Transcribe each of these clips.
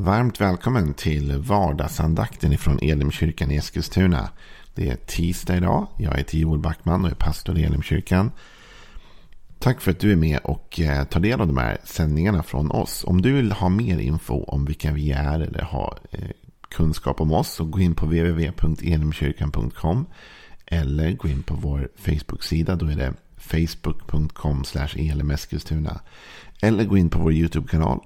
Varmt välkommen till vardagsandakten ifrån Elimkyrkan i Eskilstuna. Det är tisdag idag. Jag heter Joel Backman och är pastor i Elimkyrkan. Tack för att du är med och eh, tar del av de här sändningarna från oss. Om du vill ha mer info om vilka vi är eller ha eh, kunskap om oss så gå in på www.elimkyrkan.com eller gå in på vår Facebook-sida. Då är det facebook.com elimeskilstuna. Eller gå in på vår YouTube-kanal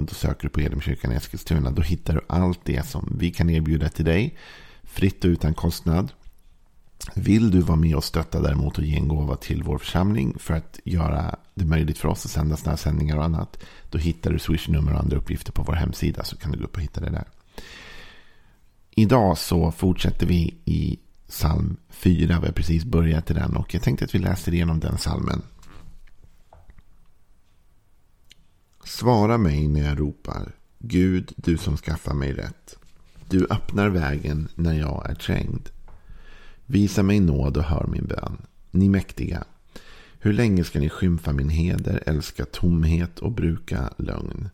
och då söker du på Elimkyrkan i Eskilstuna. Då hittar du allt det som vi kan erbjuda till dig. Fritt och utan kostnad. Vill du vara med och stötta däremot och ge en gåva till vår församling för att göra det möjligt för oss att sända sådana här sändningar och annat. Då hittar du swishnummer och andra uppgifter på vår hemsida så kan du gå upp och hitta det där. Idag så fortsätter vi i psalm 4. Vi har precis börjat i den och jag tänkte att vi läser igenom den psalmen. Svara mig när jag ropar. Gud, du som skaffar mig rätt. Du öppnar vägen när jag är trängd. Visa mig nåd och hör min bön. Ni mäktiga. Hur länge ska ni skymfa min heder, älska tomhet och bruka lögn?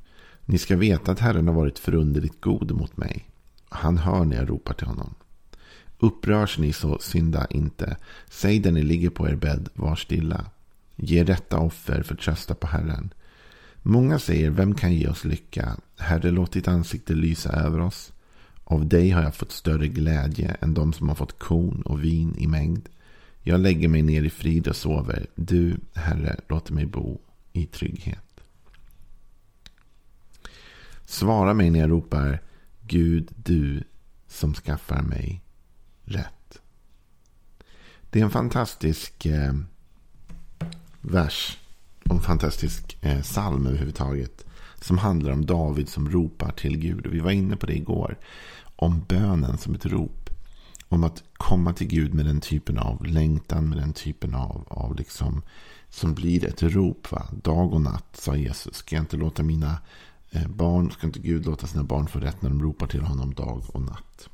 Ni ska veta att Herren har varit förunderligt god mot mig. Han hör när jag ropar till honom. Upprörs ni så synda inte. Säg där ni ligger på er bädd, var stilla. Ge rätta offer, förtrösta på Herren. Många säger, vem kan ge oss lycka? Herre, låt ditt ansikte lysa över oss. Av dig har jag fått större glädje än de som har fått korn och vin i mängd. Jag lägger mig ner i frid och sover. Du, Herre, låter mig bo i trygghet. Svara mig när jag ropar Gud, du som skaffar mig rätt. Det är en fantastisk eh, vers en fantastisk eh, psalm överhuvudtaget. Som handlar om David som ropar till Gud. Och vi var inne på det igår. Om bönen som ett rop. Om att komma till Gud med den typen av längtan. Med den typen av, av liksom. Som blir ett rop. Va? Dag och natt sa Jesus. Ska jag inte låta mina eh, barn. Ska inte Gud låta sina barn få rätt när de ropar till honom dag och natt.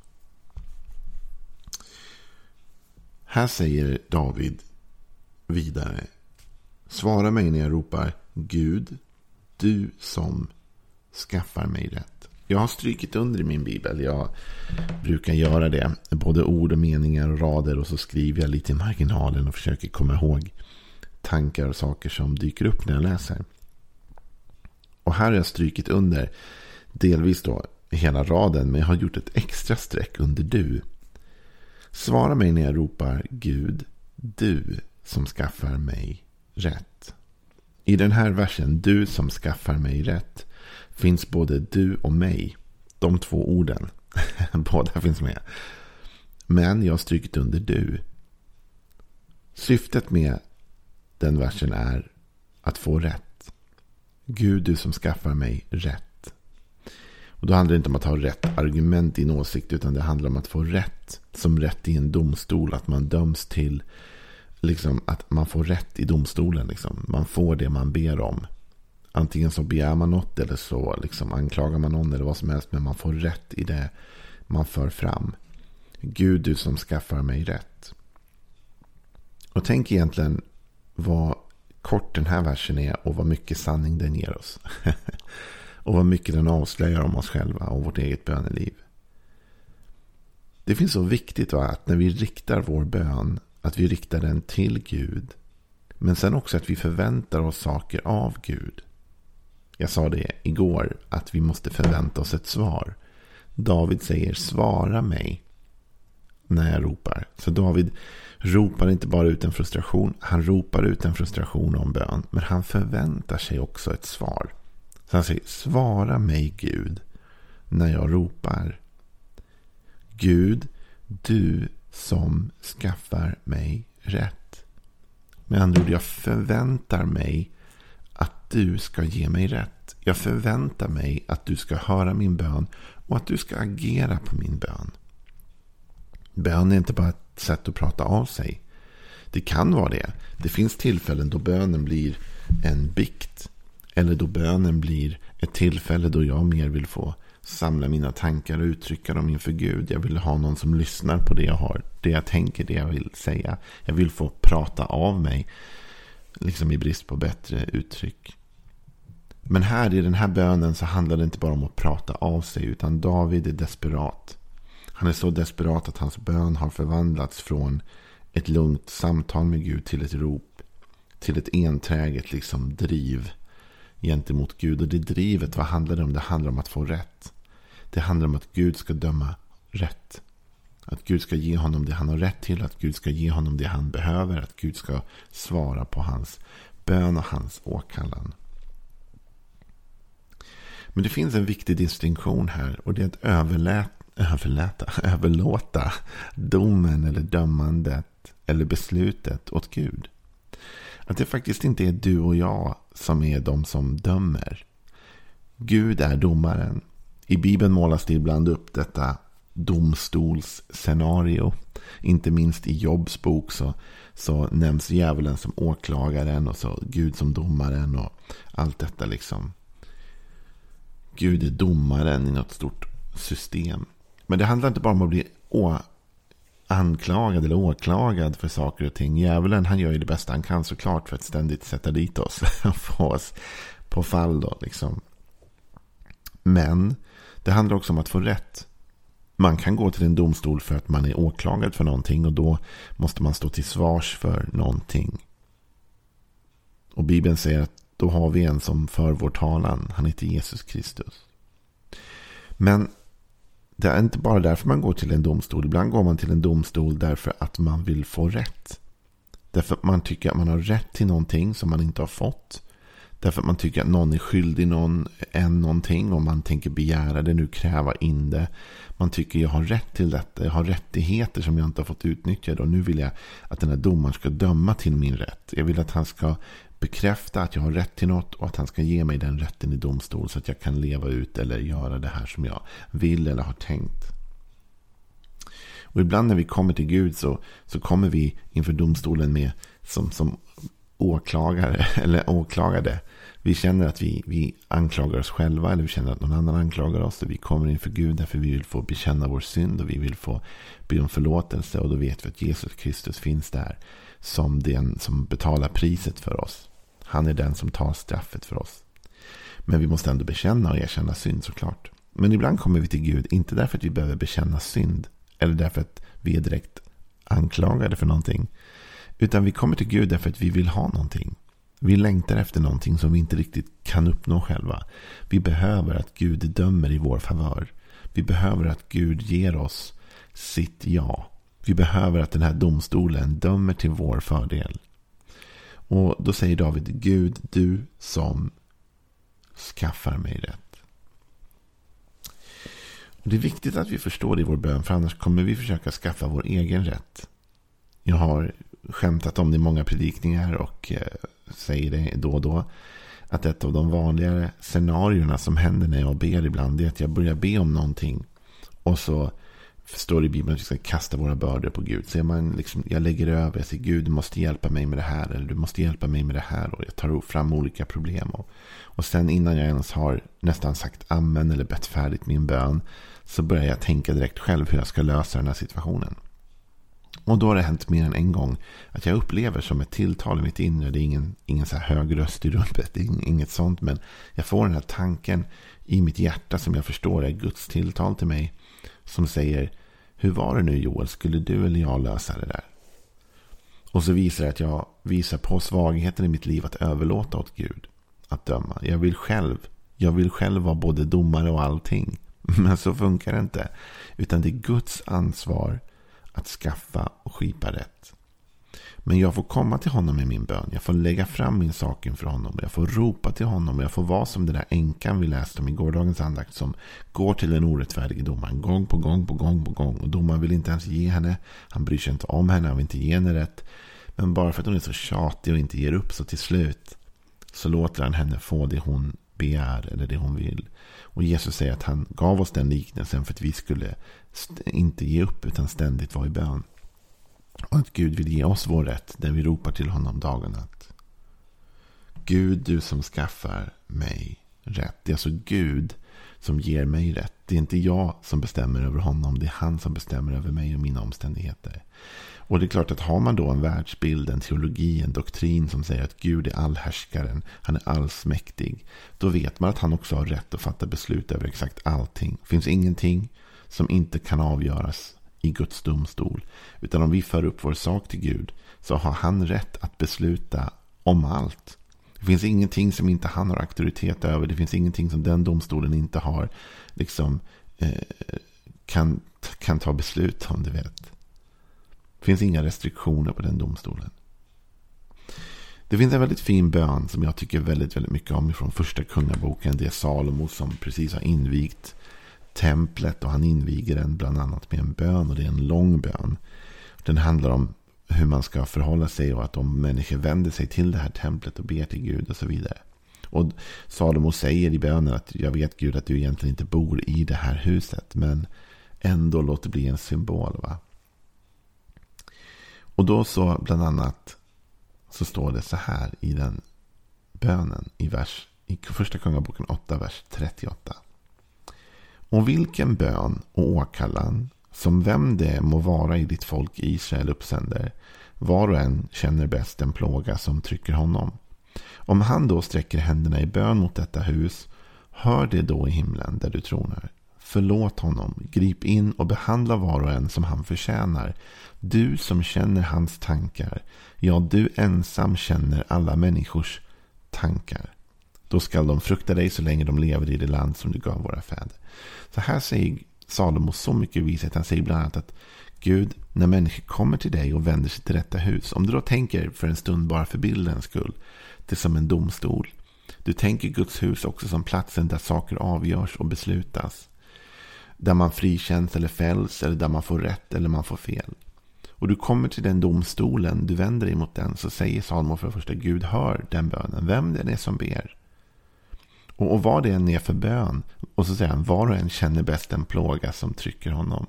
Här säger David vidare. Svara mig när jag ropar Gud, du som skaffar mig rätt. Jag har strykit under i min bibel. Jag brukar göra det. Både ord och meningar och rader. Och så skriver jag lite i marginalen och försöker komma ihåg tankar och saker som dyker upp när jag läser. Och här har jag strykit under delvis då hela raden. Men jag har gjort ett extra streck under du. Svara mig när jag ropar Gud, du som skaffar mig rätt. I den här versen, du som skaffar mig rätt, finns både du och mig. De två orden. Båda finns med. Men jag har strykit under du. Syftet med den versen är att få rätt. Gud, du som skaffar mig rätt. Och då handlar det inte om att ha rätt argument i en åsikt. Utan det handlar om att få rätt. Som rätt i en domstol. Att man döms till liksom, att man får rätt i domstolen. Liksom. Man får det man ber om. Antingen så begär man något eller så liksom, anklagar man någon eller vad som helst. Men man får rätt i det man för fram. Gud, du som skaffar mig rätt. Och tänk egentligen vad kort den här versen är och vad mycket sanning den ger oss. och vad mycket den avslöjar om oss själva och vårt eget böneliv. Det finns så viktigt va, att när vi riktar vår bön att vi riktar den till Gud. Men sen också att vi förväntar oss saker av Gud. Jag sa det igår att vi måste förvänta oss ett svar. David säger svara mig när jag ropar. Så David ropar inte bara ut en frustration. Han ropar ut en frustration om bön. Men han förväntar sig också ett svar. Så han säger svara mig Gud när jag ropar. Gud, du som skaffar mig rätt. Med andra ord, jag förväntar mig att du ska ge mig rätt. Jag förväntar mig att du ska höra min bön och att du ska agera på min bön. Bön är inte bara ett sätt att prata av sig. Det kan vara det. Det finns tillfällen då bönen blir en bikt. Eller då bönen blir ett tillfälle då jag mer vill få samla mina tankar och uttrycka dem inför Gud. Jag vill ha någon som lyssnar på det jag har. Det jag tänker, det jag vill säga. Jag vill få prata av mig. Liksom i brist på bättre uttryck. Men här i den här bönen så handlar det inte bara om att prata av sig. Utan David är desperat. Han är så desperat att hans bön har förvandlats från ett lugnt samtal med Gud till ett rop. Till ett enträget liksom driv gentemot Gud. Och det drivet, vad handlar det om? Det handlar om att få rätt. Det handlar om att Gud ska döma rätt. Att Gud ska ge honom det han har rätt till. Att Gud ska ge honom det han behöver. Att Gud ska svara på hans bön och hans åkallan. Men det finns en viktig distinktion här. Och det är att överlät, överläta, överlåta domen eller dömandet eller beslutet åt Gud. Att det faktiskt inte är du och jag som är de som dömer. Gud är domaren. I Bibeln målas det ibland upp detta domstolsscenario. Inte minst i Jobs bok så, så nämns djävulen som åklagaren och så Gud som domaren och allt detta liksom. Gud är domaren i något stort system. Men det handlar inte bara om att bli anklagad eller åklagad för saker och ting. Djävulen han gör ju det bästa han kan såklart för att ständigt sätta dit oss. Få oss på fall då liksom. Men det handlar också om att få rätt. Man kan gå till en domstol för att man är åklagad för någonting och då måste man stå till svars för någonting. Och Bibeln säger att då har vi en som för vår talan. Han heter Jesus Kristus. Men det är inte bara därför man går till en domstol. Ibland går man till en domstol därför att man vill få rätt. Därför att man tycker att man har rätt till någonting som man inte har fått. Därför att man tycker att någon är skyldig någon en någonting och man tänker begära det nu, kräva in det. Man tycker jag har rätt till detta, jag har rättigheter som jag inte har fått utnyttja och nu vill jag att den här domaren ska döma till min rätt. Jag vill att han ska bekräfta att jag har rätt till något och att han ska ge mig den rätten i domstol så att jag kan leva ut eller göra det här som jag vill eller har tänkt. Och ibland när vi kommer till Gud så, så kommer vi inför domstolen med som, som åklagare eller åklagade. Vi känner att vi, vi anklagar oss själva eller vi känner att någon annan anklagar oss. Och vi kommer inför Gud därför vi vill få bekänna vår synd och vi vill få be om förlåtelse. Och då vet vi att Jesus Kristus finns där som den som betalar priset för oss. Han är den som tar straffet för oss. Men vi måste ändå bekänna och erkänna synd såklart. Men ibland kommer vi till Gud, inte därför att vi behöver bekänna synd. Eller därför att vi är direkt anklagade för någonting. Utan vi kommer till Gud därför att vi vill ha någonting. Vi längtar efter någonting som vi inte riktigt kan uppnå själva. Vi behöver att Gud dömer i vår favör. Vi behöver att Gud ger oss sitt ja. Vi behöver att den här domstolen dömer till vår fördel. Och då säger David, Gud, du som skaffar mig rätt. Och det är viktigt att vi förstår det i vår bön, för annars kommer vi försöka skaffa vår egen rätt. Jag har skämtat om det i många predikningar och eh, säger det då och då. Att ett av de vanligare scenarierna som händer när jag ber ibland är att jag börjar be om någonting. Och så står i Bibeln att vi ska kasta våra bördor på Gud. Så man liksom, jag lägger över, jag säger Gud du måste hjälpa mig med det här. Eller du måste hjälpa mig med det här. Och jag tar fram olika problem. Och, och sen innan jag ens har nästan sagt amen eller bett färdigt min bön. Så börjar jag tänka direkt själv hur jag ska lösa den här situationen. Och då har det hänt mer än en gång att jag upplever som ett tilltal i mitt inre. Det är ingen, ingen så här hög röst i rummet. Det är inget sånt. Men jag får den här tanken i mitt hjärta som jag förstår är Guds tilltal till mig. Som säger hur var det nu Joel? Skulle du eller jag lösa det där? Och så visar det att jag visar på svagheten i mitt liv att överlåta åt Gud. Att döma. Jag vill själv. Jag vill själv vara både domare och allting. Men så funkar det inte. Utan det är Guds ansvar att skaffa och skipa rätt. Men jag får komma till honom med min bön. Jag får lägga fram min sak inför honom. Jag får ropa till honom. Jag får vara som den där änkan vi läste om i gårdagens andakt. Som går till den orättfärdige domaren. Gång på gång på gång på gång. Och domaren vill inte ens ge henne. Han bryr sig inte om henne. Han vill inte ge henne rätt. Men bara för att hon är så tjatig och inte ger upp så till slut. Så låter han henne få det hon begär eller det hon vill. Och Jesus säger att han gav oss den liknelsen för att vi skulle inte ge upp utan ständigt vara i bön. Och att Gud vill ge oss vår rätt när vi ropar till honom dag och natt. Gud, du som skaffar mig rätt. Det är alltså Gud som ger mig rätt. Det är inte jag som bestämmer över honom. Det är han som bestämmer över mig och mina omständigheter. Och det är klart att har man då en världsbild, en teologi, en doktrin som säger att Gud är allhärskaren, han är allsmäktig. Då vet man att han också har rätt att fatta beslut över exakt allting. Det finns ingenting som inte kan avgöras i Guds domstol. Utan om vi för upp vår sak till Gud så har han rätt att besluta om allt. Det finns ingenting som inte han har auktoritet över. Det finns ingenting som den domstolen inte har. Liksom eh, kan, kan ta beslut om, du vet. Det finns inga restriktioner på den domstolen. Det finns en väldigt fin bön som jag tycker väldigt, väldigt mycket om från första kungaboken. Det är Salomo som precis har invigt templet och han inviger den bland annat med en bön och det är en lång bön. Den handlar om hur man ska förhålla sig och att om människor vänder sig till det här templet och ber till Gud och så vidare. Och Salomo säger i bönen att jag vet Gud att du egentligen inte bor i det här huset. Men ändå låt det bli en symbol. va. Och då så bland annat så står det så här i den bönen i, vers, i första kungaboken 8, vers 38. Och vilken bön och åkallan som vem det må vara i ditt folk Israel uppsänder. Var och en känner bäst den plåga som trycker honom. Om han då sträcker händerna i bön mot detta hus, hör det då i himlen där du tronar. Förlåt honom, grip in och behandla var och en som han förtjänar. Du som känner hans tankar, ja, du ensam känner alla människors tankar. Då skall de frukta dig så länge de lever i det land som du gav våra fäder. Så här säger Salomo så mycket vishet. Han säger bland annat att Gud, när människor kommer till dig och vänder sig till detta hus. Om du då tänker för en stund bara för bildens skull. Det är som en domstol. Du tänker Guds hus också som platsen där saker avgörs och beslutas. Där man frikänns eller fälls eller där man får rätt eller man får fel. Och du kommer till den domstolen, du vänder dig mot den, så säger Salomo för det första Gud hör den bönen, vem det är som ber. Och, och vad det än är för bön. Och så säger han, var och en känner bäst den plåga som trycker honom.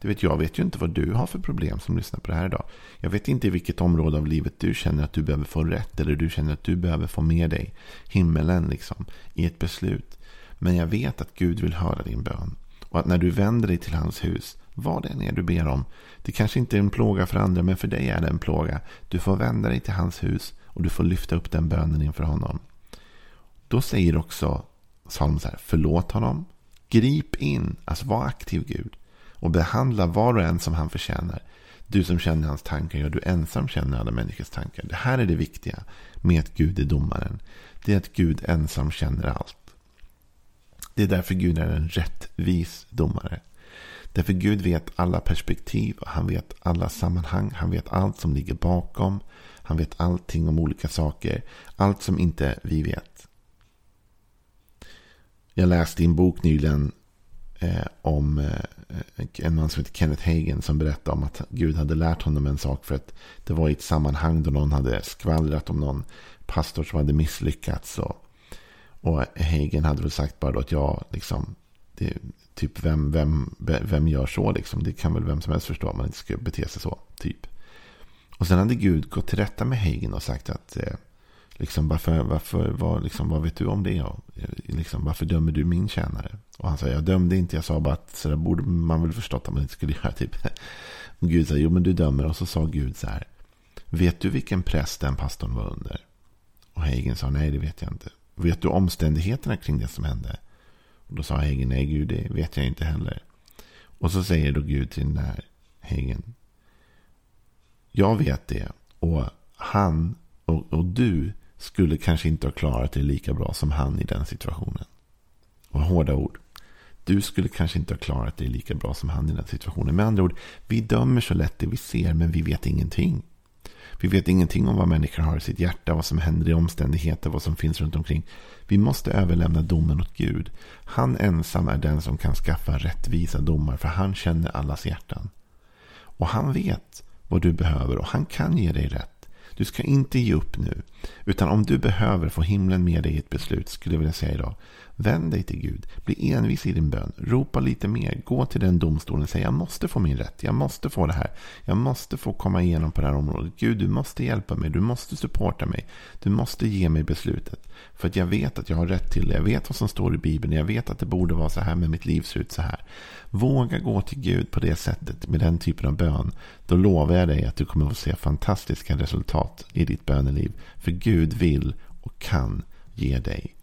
Du vet, jag vet ju inte vad du har för problem som lyssnar på det här idag. Jag vet inte i vilket område av livet du känner att du behöver få rätt. Eller du känner att du behöver få med dig himmelen liksom, i ett beslut. Men jag vet att Gud vill höra din bön. Och att när du vänder dig till hans hus, vad det än är du ber om. Det kanske inte är en plåga för andra, men för dig är det en plåga. Du får vända dig till hans hus och du får lyfta upp den bönen inför honom. Då säger också psalmen så här, förlåt honom, grip in, alltså var aktiv Gud och behandla var och en som han förtjänar. Du som känner hans tankar, ja du ensam känner alla människors tankar. Det här är det viktiga med att Gud är domaren. Det är att Gud ensam känner allt. Det är därför Gud är en rättvis domare. Därför Gud vet alla perspektiv, han vet alla sammanhang, han vet allt som ligger bakom. Han vet allting om olika saker. Allt som inte vi vet. Jag läste i en bok nyligen eh, om eh, en man som heter Kenneth Hagen som berättade om att Gud hade lärt honom en sak för att det var i ett sammanhang då någon hade skvallrat om någon pastor som hade misslyckats. Och, och Hagen hade väl sagt bara då att jag liksom, det, typ vem, vem, vem gör så liksom? Det kan väl vem som helst förstå om man inte ska bete sig så, typ. Och sen hade Gud gått till rätta med Hagen och sagt att eh, Liksom, varför, varför, vad, liksom, vad vet du om det? Och, eh, liksom, varför dömer du min tjänare? Och han sa, jag dömde inte. Jag sa bara att så där borde man väl förstått att man inte skulle göra. Typ. Och Gud sa, jo men du dömer. Och så sa Gud så här, vet du vilken präst den pastorn var under? Och Hagen sa, nej det vet jag inte. Vet du omständigheterna kring det som hände? Och då sa Hagen, nej Gud det vet jag inte heller. Och så säger då Gud till den här Hagen, jag vet det. Och han och, och du skulle kanske inte ha klarat det lika bra som han i den situationen. Och hårda ord. Du skulle kanske inte ha klarat det lika bra som han i den situationen. Med andra ord, vi dömer så lätt det vi ser, men vi vet ingenting. Vi vet ingenting om vad människor har i sitt hjärta, vad som händer i omständigheter, vad som finns runt omkring. Vi måste överlämna domen åt Gud. Han ensam är den som kan skaffa rättvisa domar, för han känner allas hjärtan. Och han vet vad du behöver och han kan ge dig rätt. Du ska inte ge upp nu. Utan om du behöver få himlen med dig i ett beslut skulle jag vilja säga idag. Vänd dig till Gud. Bli envis i din bön. Ropa lite mer. Gå till den domstolen och säg jag måste få min rätt. Jag måste få det här. Jag måste få komma igenom på det här området. Gud, du måste hjälpa mig. Du måste supporta mig. Du måste ge mig beslutet. För att jag vet att jag har rätt till det. Jag vet vad som står i Bibeln. Jag vet att det borde vara så här, men mitt liv ser ut så här. Våga gå till Gud på det sättet med den typen av bön. Då lovar jag dig att du kommer att se fantastiska resultat i ditt böneliv. För Gud vill och kan ge dig